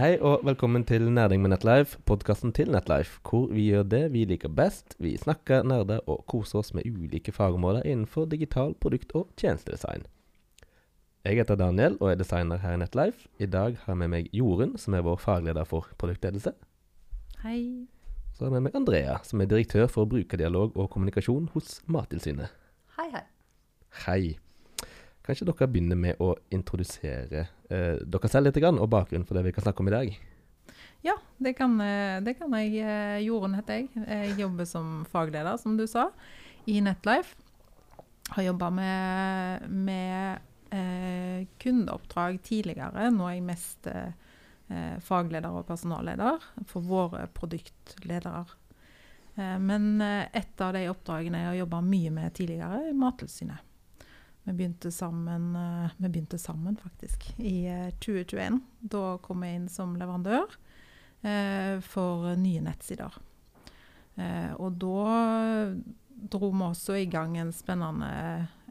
Hei og velkommen til Nerding med Netlife, podkasten til Netlife, hvor vi gjør det vi liker best. Vi snakker, nerder og koser oss med ulike fagområder innenfor digital produkt- og tjenestedesign. Jeg heter Daniel og er designer her i Netlife. I dag har jeg med meg Jorunn, som er vår fagleder for produktledelse. Hei. Så har jeg med meg Andrea, som er direktør for brukerdialog og kommunikasjon hos Mattilsynet. Hei, hei. Hei. Kanskje dere begynner med å introdusere eh, dere selv litt, og bakgrunnen for det vi kan snakke om i dag. Ja, det kan, eh, det kan jeg. Eh, Jorunn heter jeg. Jeg jobber som fagleder, som du sa, i Netlife. Har jobba med, med eh, kundeoppdrag tidligere. Nå er jeg mest eh, eh fagleder og personalleder for våre produktledere. Eh, men et av de oppdragene jeg har jobba mye med tidligere, er Mattilsynet. Vi begynte sammen, eh, vi begynte sammen faktisk, i 2021. Eh, da kom jeg inn som leverandør eh, for nye nettsider. Eh, og da dro vi også i gang en spennende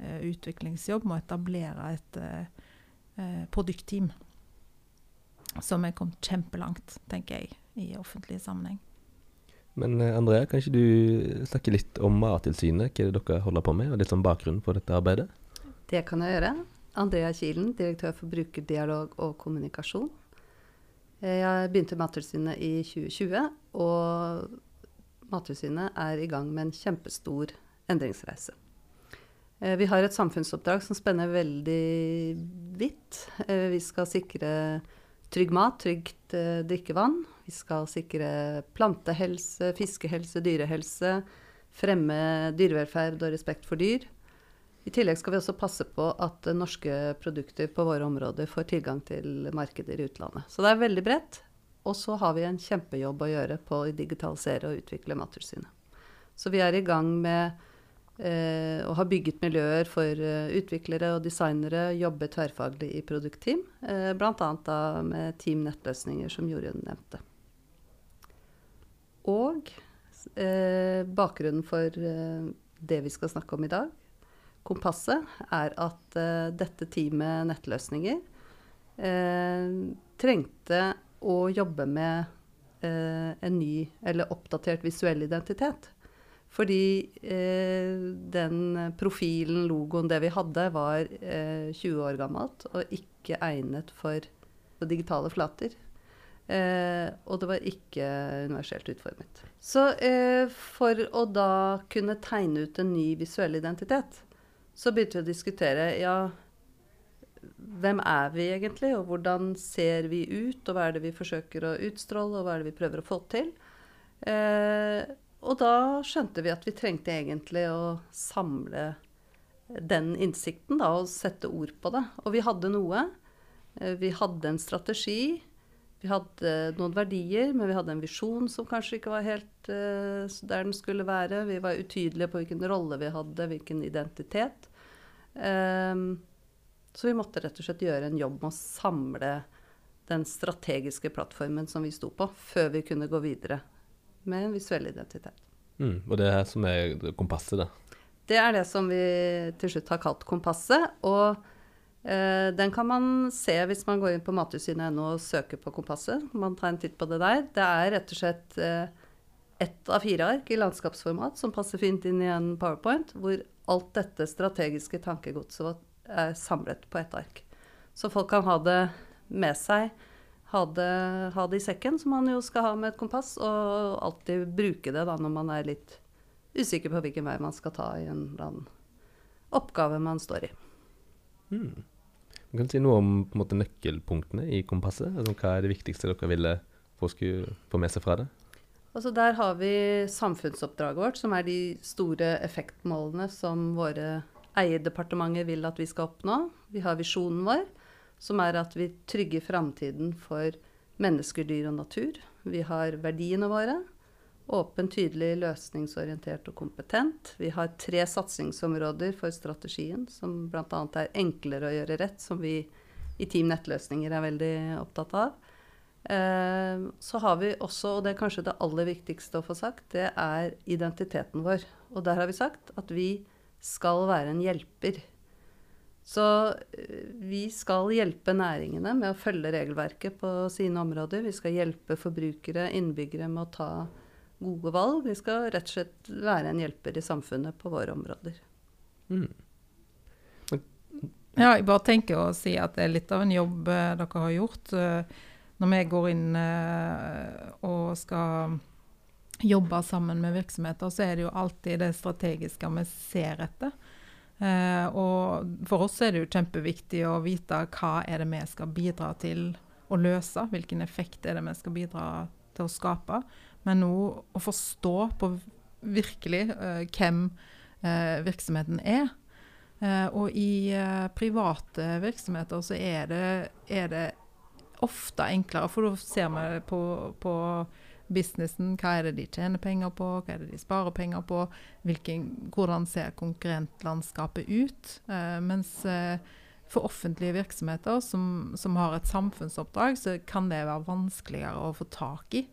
eh, utviklingsjobb med å etablere et eh, produktteam. Som er kommet kjempelangt, tenker jeg, i offentlig sammenheng. Men Andrea, kan ikke du snakke litt om Mattilsynet? Hva er det dere holder på med, og litt sånn bakgrunnen for dette arbeidet? Det kan jeg gjøre. Andrea Kilen, direktør for brukerdialog og kommunikasjon. Eh, jeg begynte i Mattilsynet i 2020, og Mattilsynet er i gang med en kjempestor endringsreise. Eh, vi har et samfunnsoppdrag som spenner veldig vidt. Eh, vi skal sikre trygg mat, trygt drikkevann. Vi skal sikre plantehelse, fiskehelse, dyrehelse. Fremme dyrevelferd og respekt for dyr. I tillegg skal vi også passe på at norske produkter på våre områder får tilgang til markeder i utlandet. Så det er veldig bredt. Og så har vi en kjempejobb å gjøre på å digitalisere og utvikle Mattilsynet. Så vi er i gang med eh, å ha bygget miljøer for uh, utviklere og designere, jobbe tverrfaglig i produktteam. Eh, Bl.a. med Team Nettløsninger, som Jorunn nevnte. Og eh, bakgrunnen for eh, det vi skal snakke om i dag, kompasset, er at uh, dette teamet nettløsninger uh, trengte å jobbe med uh, en ny eller oppdatert visuell identitet. Fordi den profilen, logoen, det vi hadde, var 20 år gammelt og ikke egnet for digitale flater. Eh, og det var ikke universelt utformet. Så eh, for å da kunne tegne ut en ny visuell identitet, så begynte vi å diskutere ja, hvem er vi egentlig, og hvordan ser vi ut, og hva er det vi forsøker å utstråle, og hva er det vi prøver å få til. Eh, og da skjønte vi at vi trengte egentlig å samle den innsikten da, og sette ord på det. Og vi hadde noe. Eh, vi hadde en strategi. Vi hadde noen verdier, men vi hadde en visjon som kanskje ikke var helt uh, der den skulle være. Vi var utydelige på hvilken rolle vi hadde, hvilken identitet. Um, så vi måtte rett og slett gjøre en jobb med å samle den strategiske plattformen som vi sto på, før vi kunne gå videre med en visuell identitet. Mm, og det er her som er kompasset, da? Det er det som vi til slutt har kalt kompasset. Og eh, den kan man se hvis man går inn på mattilsynet.no og søker på kompasset. Man tar en titt på det der. Det er rett og slett eh, ett av fire ark i landskapsformat som passer fint inn i en powerpoint, hvor alt dette strategiske tankegodset er samlet på ett ark. Så folk kan ha det med seg, ha det, ha det, i sekken, som man jo skal ha med et kompass, og alltid bruke det da når man er litt usikker på hvilken vei man skal ta i en eller annen oppgave man står i. Mm. Kan du si noe om måte, nøkkelpunktene i kompasset? Altså, hva er det viktigste dere ville få, få med seg fra det? Altså der har vi samfunnsoppdraget vårt, som er de store effektmålene som våre eierdepartementer vil at vi skal oppnå. Vi har visjonen vår, som er at vi trygger framtiden for mennesker, dyr og natur. Vi har verdiene våre. Åpen, tydelig, løsningsorientert og kompetent. Vi har tre satsingsområder for strategien, som bl.a. er enklere å gjøre rett, som vi i Team Nettløsninger er veldig opptatt av. Eh, så har vi også, og det er kanskje det aller viktigste å få sagt, det er identiteten vår. Og der har vi sagt at vi skal være en hjelper. Så eh, vi skal hjelpe næringene med å følge regelverket på sine områder. Vi skal hjelpe forbrukere, innbyggere, med å ta gode valg. Vi skal rett og slett være en hjelper i samfunnet på våre områder. Mm. Ja, jeg bare tenker å si at det er litt av en jobb eh, dere har gjort. Når vi går inn eh, og skal jobbe sammen med virksomheter, så er det jo alltid det strategiske vi ser etter. Eh, og for oss er det jo kjempeviktig å vite hva er det vi skal bidra til å løse. Hvilken effekt er det vi skal bidra til å skape. Men nå å forstå på virkelig eh, hvem virksomheten er. Og i private virksomheter så er det, er det ofte enklere, for da ser vi på, på businessen. Hva er det de tjener penger på, hva er det de sparer penger på? Hvilken, hvordan ser konkurrentlandskapet ut? Eh, mens eh, for offentlige virksomheter som, som, har et samfunnsoppdrag, så kan det være vanskeligere å få tak i.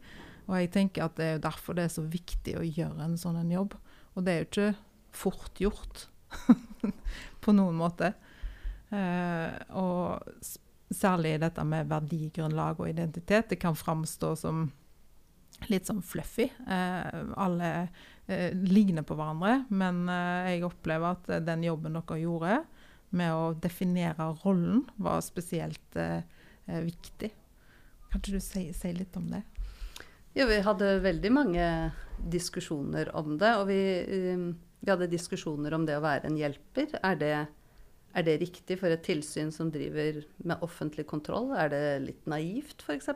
Og jeg tenker at det er derfor det er så viktig å gjøre en sånn en jobb. Og det er jo ikke fort gjort på noen måte. Eh, og særlig dette med verdigrunnlag og identitet. Det kan framstå som litt sånn fluffy. Eh, alle eh, ligner på hverandre, men eh, jeg opplever at den jobben dere gjorde med å definere rollen, var spesielt eh, eh, viktig. Kan ikke du si, si, litt om det? Jo, vi hadde veldig mange diskusjoner om det. Og vi, vi hadde diskusjoner om det å være en hjelper. Er det, er det riktig for et tilsyn som driver med offentlig kontroll? Er det litt naivt, f.eks.?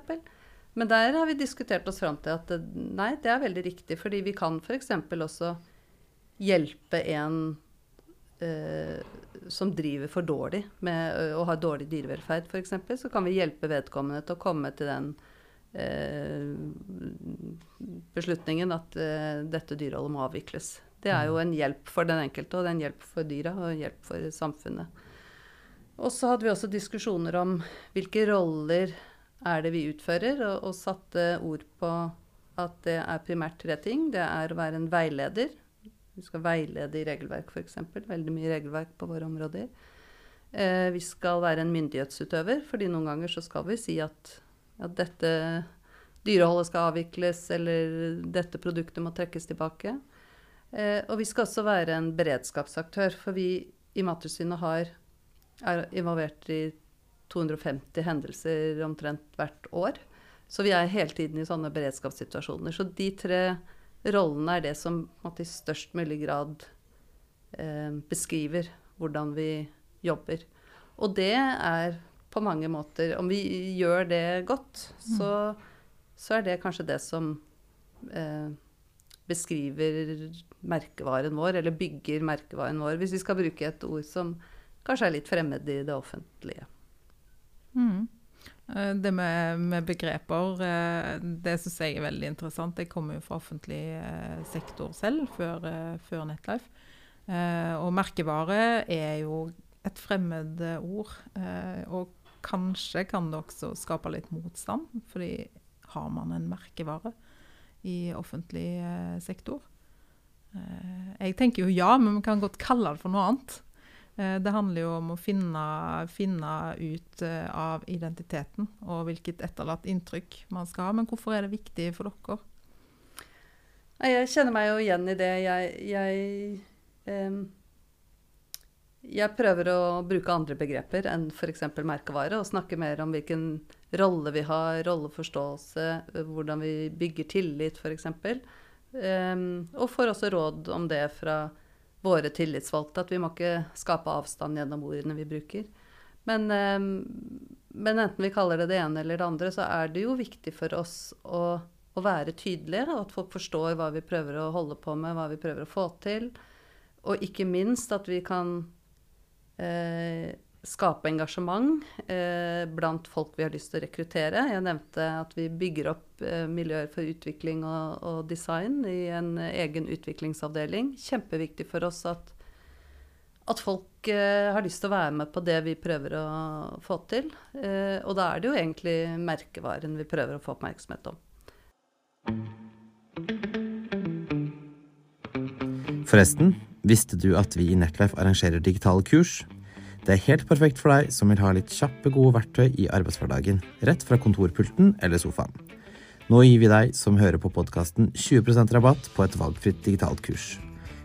Men der har vi diskutert oss fram til at nei, det er veldig riktig. Fordi vi kan f.eks. også hjelpe en eh, som driver for dårlig med og har dårlig dyrevelferd f.eks. Så kan vi hjelpe vedkommende til å komme til den eh, beslutningen at eh, dette dyreholdet må avvikles. Det er jo en hjelp for den enkelte, og det er en hjelp for dyra og en hjelp for samfunnet. Og så hadde vi også diskusjoner om hvilke roller er det vi utfører, og, og satte ord på at det er primært tre ting. Det er å være en veileder. Vi skal veilede i regelverk, f.eks. Veldig mye regelverk på våre områder. Eh, vi skal være en myndighetsutøver, fordi noen ganger så skal vi si at, at dette dyreholdet skal avvikles, eller dette produktet må trekkes tilbake. Eh, og vi skal også være en beredskapsaktør, for vi i Mattilsynet har er involvert i 250 hendelser omtrent hvert år. Så vi er hele tiden i sånne beredskapssituasjoner. Så de tre rollene er det som i størst mulig grad eh, beskriver hvordan vi jobber. Og det er på mange måter Om vi gjør det godt, mm. så, så er det kanskje det som eh, beskriver merkevaren vår, eller bygger merkevaren vår, hvis vi skal bruke et ord som kanskje er litt fremmed i det offentlige. Mm. Eh, det med, med, begreper, eh, det syns jeg er veldig interessant. Jeg kommer jo fra offentlig eh, sektor selv, før, før Netlife. Og merkevare er jo et fremmed ord. Og kanskje kan det også skape litt motstand, fordi har man en merkevare i offentlig sektor? Jeg tenker jo ja, men vi kan godt kalle det for noe annet. Eh, det handler jo om å finne, finne, ut eh, av identiteten og hvilket etterlatt inntrykk man skal ha. Men hvorfor er det viktig for dere? Jeg kjenner meg jo igjen i det. Jeg, jeg, eh, jeg prøver å bruke andre begreper enn f.eks. merkevare, og snakke mer om hvilken rolle vi har, rolleforståelse, hvordan vi bygger tillit f.eks. Um, og får også råd om det fra våre tillitsvalgte. At vi må ikke skape avstand gjennom ordene vi bruker. Men, um, men, enten vi kaller det det ene eller det andre, så er det jo viktig for oss å, å være tydelige. Og at folk forstår hva vi prøver å holde på med, hva vi prøver å få til. Og ikke minst at vi kan eh, skape engasjement eh, blant folk vi har lyst til å rekruttere. Jeg nevnte at vi bygger opp eh, miljøer for utvikling og, og, design i en egen utviklingsavdeling. Kjempeviktig for oss at, at folk eh, har lyst til å være med på det vi prøver å få til. Eh, og da er det jo egentlig merkevaren vi prøver å få oppmerksomhet om. Forresten, visste du at vi i Netlife arrangerer digitale kurs? Det er helt perfekt for deg som vil ha litt kjappe, gode verktøy i arbeidshverdagen, rett fra kontorpulten eller sofaen. Nå gir vi deg som hører på podkasten 20% rabatt på et valgfritt digitalt kurs.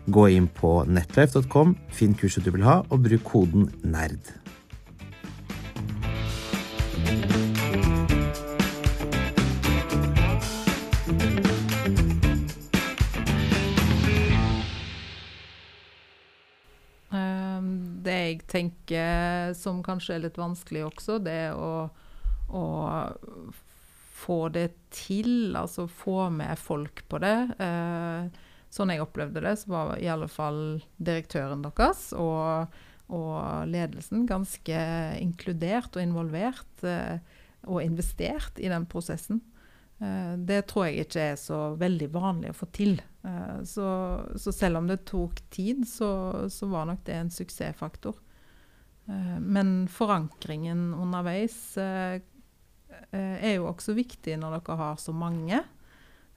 Gå inn på netlife.com, finn kurset du vil ha, og bruk koden NERD. Som kanskje er litt vanskelig også, det å, å få det til, altså få med folk på det. Eh, Sånn jeg opplevde det, så var i alle fall direktøren deres og, og ledelsen ganske inkludert og involvert eh, og investert i den prosessen. Eh, Det tror jeg ikke er så veldig vanlig å få til. Eh, Så, så selv om det tok tid, så, så var nok det en suksessfaktor. Eh, Men forankringen underveis eh, eh, er jo også viktig når dere har så mange.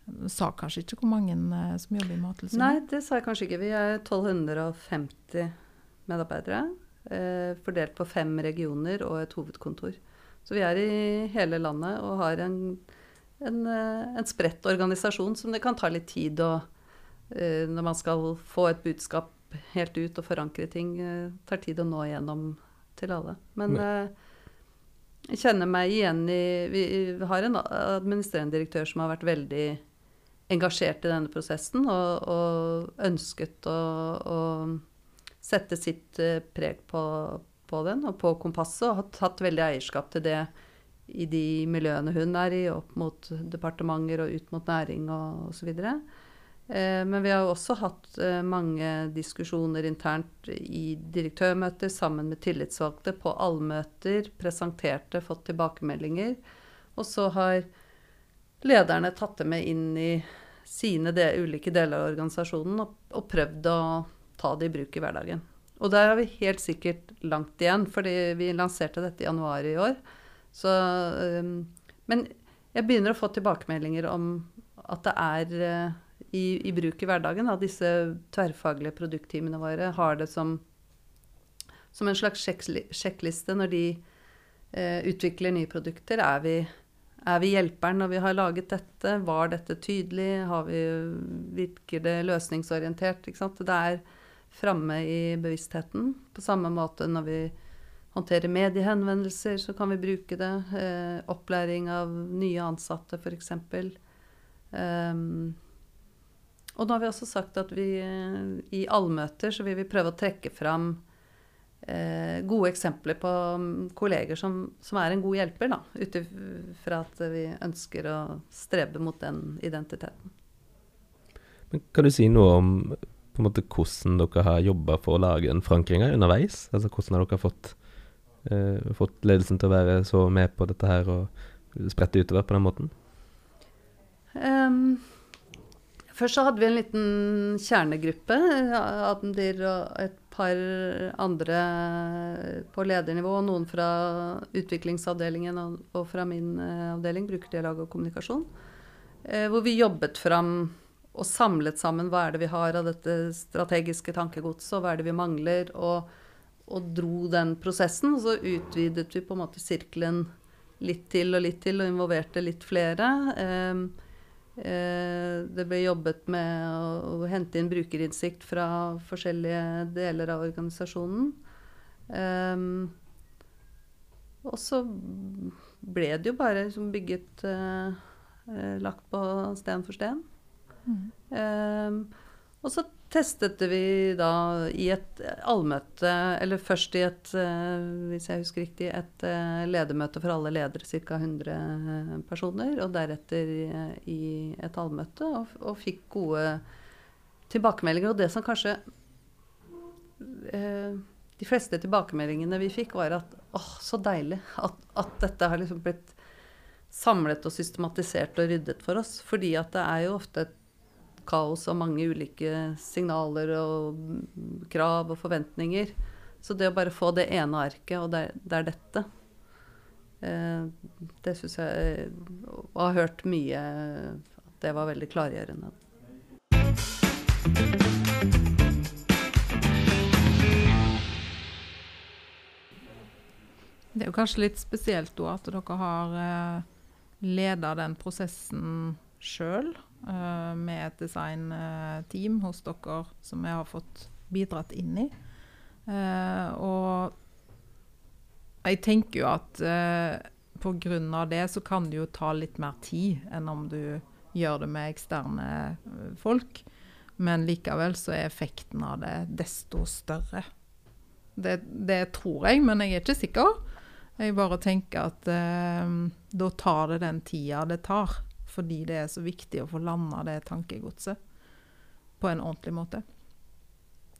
Du sa kanskje ikke hvor mange som jobber i Mattilsynet? Nei, det sa jeg kanskje ikke. Vi er 1250 medarbeidere. Fordelt på fem regioner og et hovedkontor. Så vi er i hele landet og har en, en, en spredt organisasjon som det kan ta litt tid å Når man skal få et budskap helt ut og forankre ting, eh, tar tid å nå igjennom til alle. Men eh, jeg kjenner meg igjen i Vi har en administrerende direktør som har vært veldig engasjert i denne prosessen og, og ønsket å, å sette sitt eh, preg på, på den og på kompasset, og har tatt veldig eierskap til det i de miljøene hun er i, opp mot departementer og ut mot næring og osv. Eh, men vi har jo også hatt eh, mange diskusjoner internt i direktørmøter sammen med tillitsvalgte på allmøter, presenterte, fått tilbakemeldinger. Og så har lederne tatt det med inn i sine de, ulike deler av organisasjonen og, prøvd å ta det i bruk i hverdagen. Og der har vi helt sikkert langt igjen, fordi vi lanserte dette i januar i år. Så, um, men jeg begynner å få tilbakemeldinger om at det er i, i, bruk i hverdagen. At disse tverrfaglige produktteamene våre har det som, som en slags sjekkliste når de eh, utvikler nye produkter. Er vi, er vi hjelperen når vi har laget dette? Var dette tydelig? Vi, virker det løsningsorientert? Det er framme i bevisstheten. På samme måte når vi håndterer mediehenvendelser, så kan vi bruke det. Eh, opplæring av nye ansatte, f.eks. Um, og nå har vi også sagt at vi i allmøter så vil vi prøve å trekke fram eh, gode eksempler på kolleger som, som, er en god hjelper, da, ut ifra at vi ønsker å strebe mot den identiteten. Men kan du si noe om måte hvordan dere har jobba for å lage den forankringa underveis? Altså hvordan har dere fått, eh, fått ledelsen til å være så med på dette her og sprette utover på den måten? Um, først så hadde vi en liten kjernegruppe. Adendir og et par andre på ledernivå. og Noen fra utviklingsavdelingen og, fra min uh, avdeling, brukerdialog og kommunikasjon. Uh, hvor vi jobbet fram og samlet sammen hva er det vi har av dette strategiske tankegodset, og hva er det vi mangler, og, og, dro den prosessen. Og så utvidet vi på en måte sirkelen litt til og litt til, og involverte litt flere. Eh, eh, det ble jobbet med å, hente inn brukerinnsikt fra forskjellige deler av organisasjonen. Eh, og så ble det jo bare liksom bygget eh, eh, Lagt på sten for sten. Mm. Um, og så testet vi da i et allmøte, eller først i et, uh, hvis jeg husker riktig, et uh, ledermøte for alle ledere, ca. 100 personer, og deretter i et allmøte, og, og, fikk gode tilbakemeldinger. Og det som kanskje De fleste tilbakemeldingene vi fikk, var at åh, så deilig at, at dette har liksom blitt samlet og systematisert og ryddet for oss. Fordi at det er jo ofte et kaos og mange ulike signaler og krav og forventninger. Så det å bare få det ene arket, og det, det er dette eh, Det syns jeg Og har hørt mye at det var veldig klargjørende. Det er jo kanskje litt spesielt at dere har uh, leda den prosessen sjøl, med et designteam hos dere som jeg har fått bidratt inn i. Uh, og jeg tenker jo at uh, pga. det så kan det jo ta litt mer tid enn om du gjør det med eksterne folk. Men likevel så er effekten av det desto større. Det, det tror jeg, men jeg er ikke sikker. Jeg bare tenker at eh, da tar det den tida det tar. Fordi det er så viktig å få landa det tankegodset på en ordentlig måte.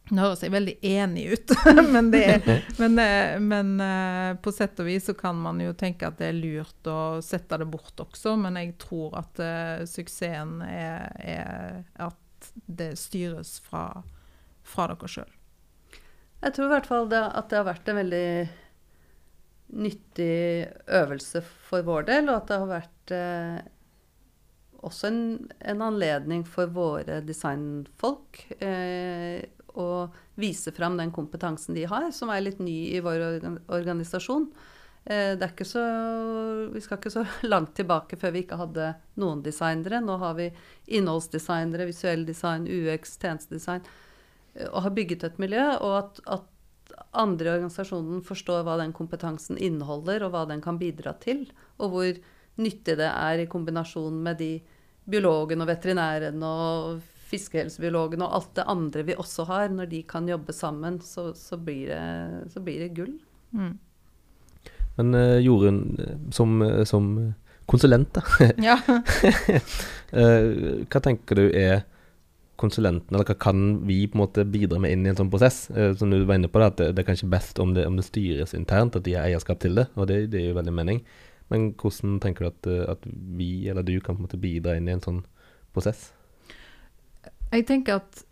Nå høres jeg veldig enig ut, men, er, men, eh, men uh, på sett og vis så kan man jo tenke at det er lurt å sette det bort også. Men jeg tror at uh, suksessen er, er, at det styres fra, fra dere sjøl. Jeg tror i hvert fall det, at det har vært en veldig nyttig øvelse for vår del, og at det har vært eh, også en, en, anledning for våre designfolk eh, å vise fram den kompetansen de har, som er litt ny i vår organisasjon. Eh, det er ikke så, vi skal ikke så langt tilbake før vi ikke hadde noen designere. Nå har vi innholdsdesignere, visuell design, UX, tjenestedesign, eh, og har bygget et miljø. og at, at andre i organisasjonen forstår hva den kompetansen inneholder, og hva den kan bidra til, og hvor nyttig det er i kombinasjon med de biologene og veterinærene og fiskehelsebiologene og alt det andre vi også har. Når de kan jobbe sammen, så, så, blir, det, så blir, det, gull. Mm. Men uh, Jorunn, som, som konsulent, da. Ja. uh, hva tenker du er konsulenten, eller hva kan vi på en måte bidra med inn i en sånn prosess? Eh, som du var inne på, da, at det, det, er kanskje best om det, om det, styres internt, at de har eierskap til det. Og det, det er jo veldig mening. Men hvordan tenker du at, at, vi eller du kan på en måte bidra inn i en sånn prosess? Jeg tenker at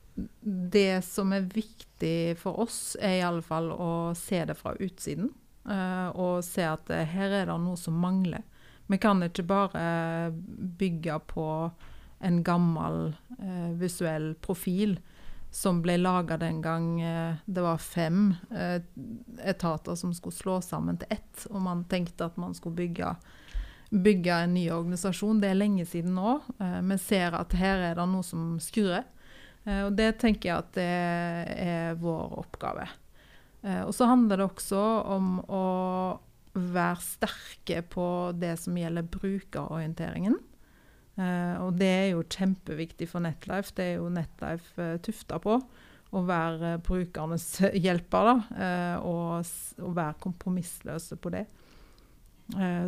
det som er viktig for oss, er i alle fall å se det fra utsiden. Uh, og se at uh, her er det noe som mangler. Vi kan ikke bare bygge på en gammel eh, visuell profil som ble laga den gang eh, det var fem eh, etater som skulle slå sammen til ett, og man tenkte at man skulle bygge, bygge en ny organisasjon. Det er lenge siden nå. Eh, vi ser at her er det noe som skurrer. Eh, og det tenker jeg at det er vår oppgave. Eh, og så handler det også om å være sterke på det som gjelder brukerorienteringen. Uh, og det er jo kjempeviktig for Netlife. Det er jo Netlife uh, tufta på. Å være uh, brukernes hjelper, da. Og, og, være kompromissløse på det.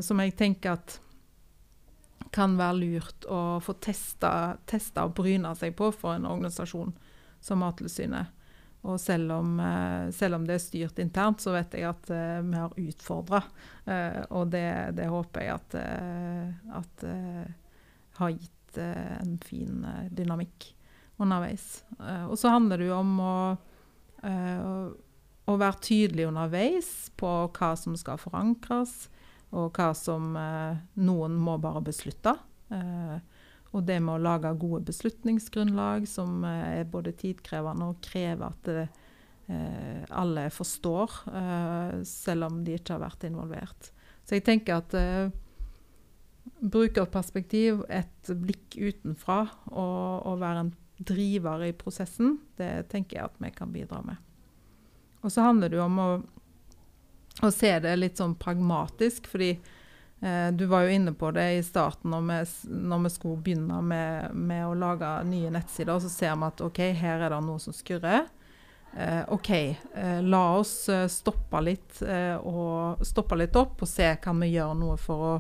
som jeg tenker at kan være lurt å få testa, testa og bryne seg på for en organisasjon som Mattilsynet. Og selv om, selv om, det er styrt internt, så vet jeg at vi har utfordra. og det, det, håper jeg at, at har gitt eh, en fin eh, dynamikk underveis. Eh, og så handler det jo om å, å, være tydelig underveis på hva som skal forankres, og hva som noen må bare beslutte. og det med å lage gode beslutningsgrunnlag, som er både tidkrevende og krever at det, alle forstår, selv om de ikke har vært involvert. Så jeg tenker at brukerperspektiv, et blikk utenfra og, og, være en driver i prosessen, det tenker jeg at vi kan bidra med. Og så handler det jo om å, å se det litt sånn pragmatisk, fordi eh, du var jo inne på det i starten når vi, når vi skulle begynne med, med, å lage nye nettsider. Så ser vi at OK, her er det noe som skurrer. Eh, OK, eh, la oss eh, stoppe litt, og, stoppe litt opp og se kan vi gjøre noe for å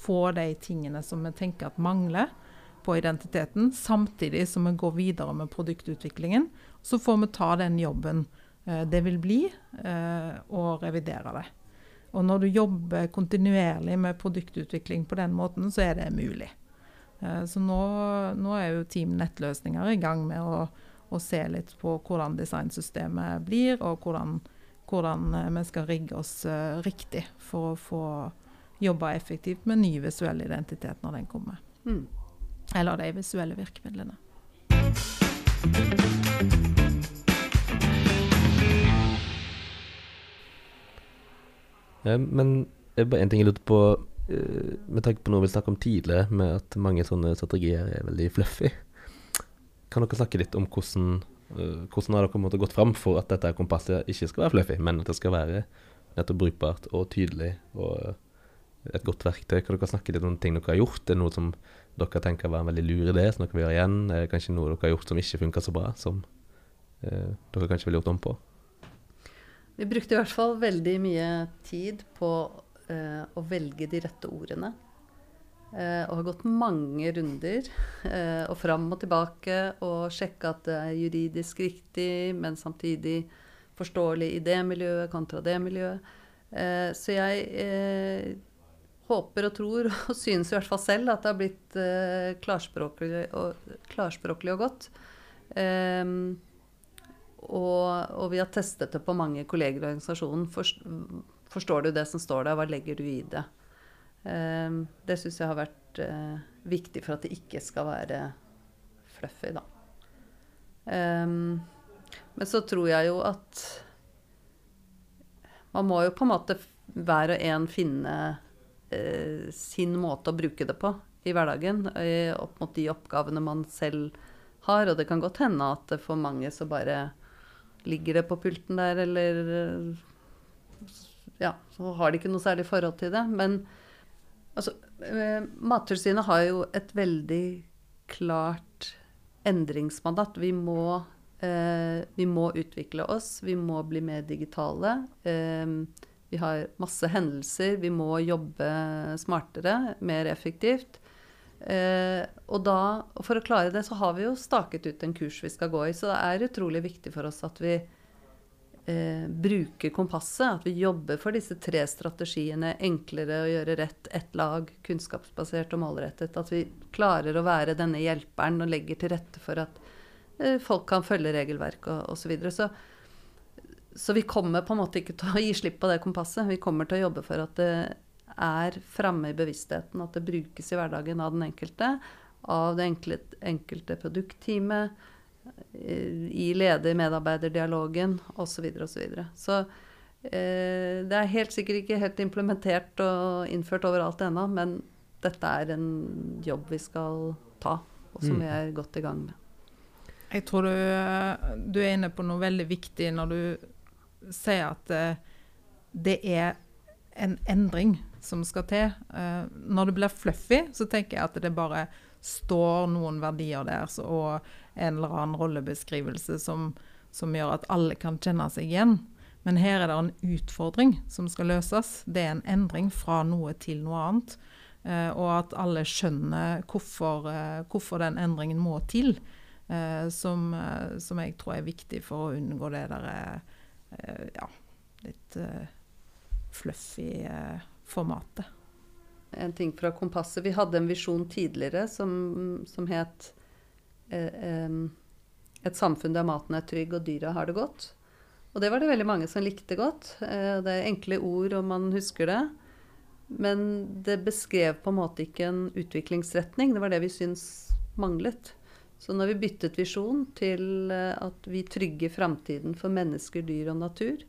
få de tingene som vi tenker at mangler på identiteten, samtidig som vi går videre med produktutviklingen. Så får vi ta den jobben eh, det vil bli, eh, og revidere det. Og når du jobber kontinuerlig med produktutvikling på den måten, så er det mulig. Eh, så nå, nå, er jo Team Nettløsninger i gang med å, å, se litt på hvordan designsystemet blir, og hvordan, hvordan vi skal rigge oss riktig for å få jobbe effektivt med ny visuell identitet når den kommer. Mm. Eller de visuelle virkemidlene. Men bare en ting jeg lurte på, eh, med tanke på noe vi snakket om tidligere, med at mange sånne strategier er veldig fluffy. Kan dere snakke litt om hvordan, eh, hvordan har dere gått fram for at dette kompasset ikke skal være fluffy, men at det skal være nettopp brukbart og tydelig og et godt verktøy? Kan dere snakke litt om ting dere har gjort? Er det noe som dere tenker var en veldig lur idé, som dere vil gjøre igjen? Er det kanskje noe dere har gjort som ikke funka så bra, som eh, dere kanskje ville gjort om på? Vi brukte i hvert fall veldig mye tid på eh, å velge de rette ordene. Eh, og har gått mange runder eh, og fram og tilbake og sjekka at det er juridisk riktig, men samtidig forståelig i det miljøet kontra det miljøet. Eh, så jeg eh, håper og tror, og synes i hvert fall selv, at det har blitt eh, klarspråklig, og, klarspråklig og godt. Um, og, og, vi har testet det på mange kolleger i organisasjonen. Forst, forstår du det som står der, hva legger du i det? Um, det syns jeg har vært uh, viktig for at det ikke skal være fluffy, da. Um, men så tror jeg jo at man må jo på en måte hver og en finne sin måte å bruke det på i hverdagen, eh, opp mot de oppgavene man selv har. Og det kan godt hende at for mange så bare ligger det på pulten der, eller eh, Ja, så har de ikke noe særlig forhold til det. Men altså eh, Mattilsynet har jo et veldig klart endringsmandat. Vi må, eh, vi må utvikle oss, vi må bli mer digitale. Eh, vi har masse hendelser. Vi må jobbe smartere, mer effektivt. Eh, og da, for å klare det, så har vi jo staket ut en kurs vi skal gå i. Så det er utrolig viktig for oss at vi eh, bruker kompasset. At vi jobber for disse tre strategiene. Enklere å gjøre rett, ett lag, kunnskapsbasert og målrettet. At vi klarer å være denne hjelperen og legger til rette for at eh, folk kan følge regelverk og osv. Så, videre. så så vi kommer på en måte ikke til å gi slipp på det kompasset. Vi kommer til å jobbe for at det er framme i bevisstheten, at det brukes i hverdagen av den enkelte. Av det enkelte, enkelte produktteamet, i leder-medarbeider-dialogen osv. osv. Så, videre, og så, så eh, det er helt sikkert ikke helt implementert og innført overalt ennå, men dette er en jobb vi skal ta, og som mm. vi er godt i gang med. Jeg tror du, du er inne på noe veldig viktig når du sier at uh, det er en endring som skal til. Uh, når det blir fluffy, så tenker jeg at det bare står noen verdier der så, og en eller annen rollebeskrivelse som, som, gjør at alle kan kjenne seg igjen. Men her er det en utfordring som skal løses. Det er en endring fra noe til noe annet. Uh, og at alle skjønner hvorfor, hvorfor den endringen må til. Som, som, jeg tror er viktig for å unngå det der ja, litt eh, fluffy eh, formatet. En ting fra kompasset. Vi hadde en visjon tidligere som, som het Et samfunn der maten er trygg og dyra har det godt. Og det var det veldig mange som likte godt. Det er enkle ord, og man husker det. Men det beskrev på en måte ikke en utviklingsretning. Det var det vi syns manglet. Så når vi byttet visjon til eh, at vi trygger framtiden for mennesker, dyr og natur,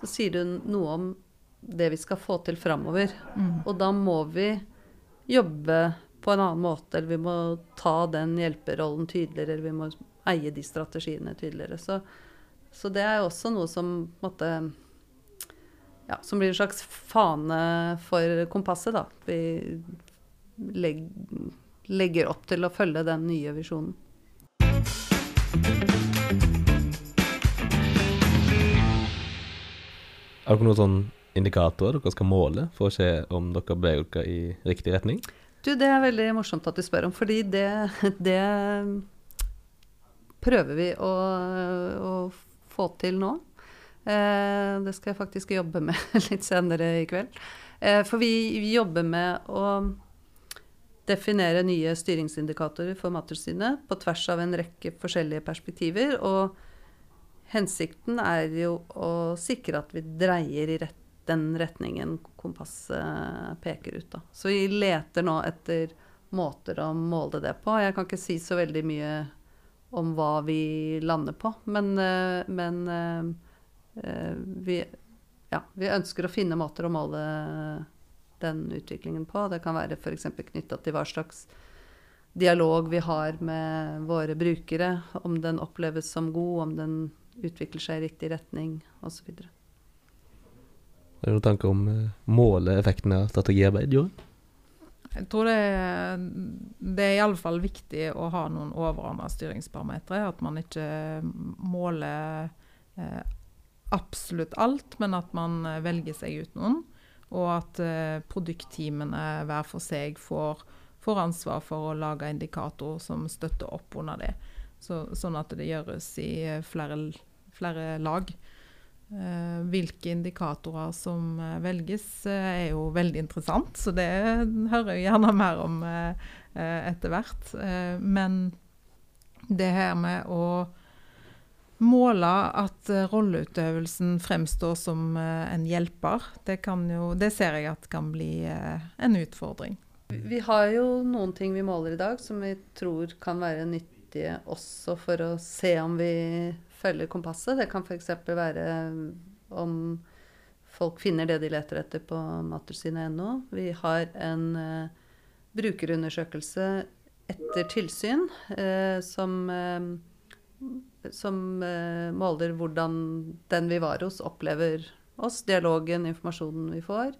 så sier det noe om det vi skal få til framover. Mm. Og da må vi jobbe på en annen måte, eller vi må ta den hjelperollen tydeligere, eller vi må eie de strategiene tydeligere. Så, så det er også noe som måtte, ja, som blir en slags fane for kompasset, da. Vi legger opp til å følge den nye visjonen. Er dere noen sånn indikatorer dere skal måle for å se om dere beveger dere i riktig retning? Du, Det er veldig morsomt at du spør om, fordi det, det prøver vi å, å, få til nå. Eh, det skal jeg faktisk jobbe med litt senere i kveld. Eh, for vi, jobber med å definere nye styringsindikatorer for Mattilsynet på tvers av en rekke forskjellige perspektiver. og Hensikten er jo å sikre at vi dreier i rett, den retningen kompasset peker ut. Da. Så vi leter nå etter måter å måle det på. Jeg kan ikke si så veldig mye om hva vi lander på, men, eh, men eh, eh, vi ja, vi ønsker å finne måter å måle den utviklingen på. Det kan være f.eks. knytta til hva slags dialog vi har med våre brukere. Om den oppleves som god, om den utvikler seg i riktig retning osv. Har du noen tanker om måleeffektene effekten av strategiarbeid, Jorunn? Jeg tror det, det er iallfall viktig å ha noen overordna styringsparametere. At man ikke måler eh, absolutt alt, men at man eh, velger seg ut noen. Og at eh, produktteamene hver for seg får, får, ansvar for å lage indikatorer som støtter opp under det. Så, sånn at det gjøres i flere, flere lag. Eh, hvilke indikatorer som uh, velges, eh, er jo veldig interessant, så det hører jeg gjerne mer om etter hvert. men det her med å måle at rolleutøvelsen fremstår som en hjelper, det, jo, det, ser jeg at kan bli en utfordring. Vi har jo noen ting vi måler i dag som vi tror kan være nyttige også for å se om vi følger kompasset. Det kan f.eks. være om folk finner det de leter etter på mattilsynet.no. Vi har en brukerundersøkelse etter tilsyn uh, som, uh, som måler hvordan den vi var hos, opplever oss, dialogen, informasjonen vi får.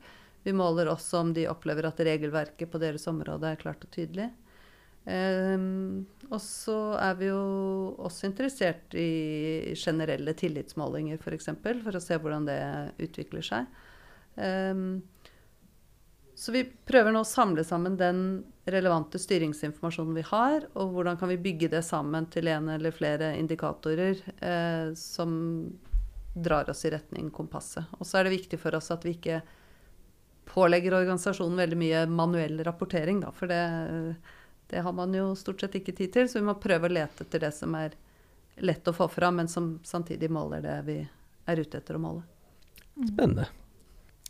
Vi måler også om de opplever at regelverket på deres område er klart og tydelig. Um, og så er vi jo også interessert i generelle tillitsmålinger, f.eks., for, for å se hvordan det utvikler seg. Um, så vi prøver nå å samle sammen den relevante styringsinformasjonen vi har, og hvordan kan vi bygge det sammen til en eller flere indikatorer eh, som drar oss i retning kompasset. Og så er det viktig for oss at vi ikke pålegger organisasjonen veldig mye manuell rapportering, da, for det det har man jo stort sett ikke tid til, så vi må prøve å lete etter det som er lett å få fram, men som samtidig måler det vi er ute etter å måle. Mm. Spennende.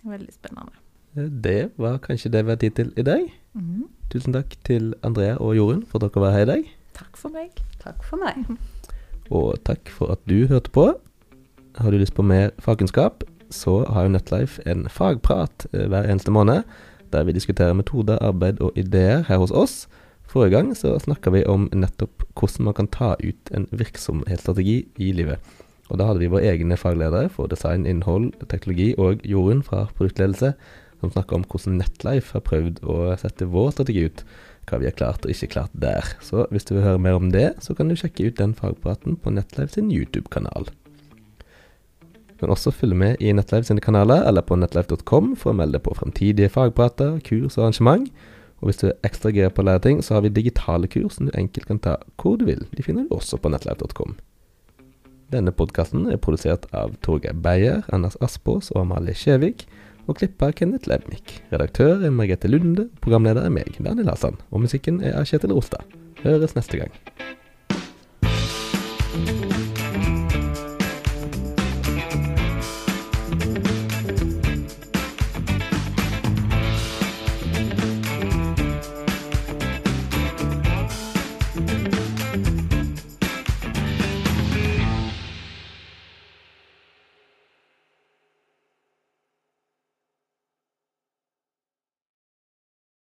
Veldig spennende. Det var kanskje det vi har tid til i dag. Mm. Tusen takk til Andrea og Jorunn for at dere var her i dag. Takk for meg. Takk for meg. Og takk for at du hørte på. Har du lyst på mer fagkunnskap, så har jo Nettlife en fagprat eh, hver eneste måned, der vi diskuterer metoder, arbeid og ideer her hos oss. Forrige gang så snakka vi om nettopp hvordan man kan ta ut en virksomhetsstrategi i livet. Og da hadde vi våre egne fagledere for design, innhold, teknologi og Jorunn fra produktledelse som snakker om hvordan Netlife har prøvd å sette vår strategi ut. Hva vi har klart og ikke klart der. Så hvis du vil høre mer om det, så kan du sjekke ut den fagpraten på Netlife sin YouTube-kanal. Du kan også følge med i Netlife sine kanaler eller på netlife.com for å melde på fremtidige fagprater, kurs og arrangement. Og hvis du er ekstra gira på å lære ting, så har vi digitale kurs som du enkelt kan ta hvor du vil. De finner du også på netlife.com. Denne podkasten er produsert av Torgeir Beyer, Anders Aspås og Amalie Skjevik, og klipper Kenneth Levmik. Redaktør er Margrethe Lunde, programleder er meg, Daniel Hassan, og musikken er av Kjetil Rostad. Høres neste gang.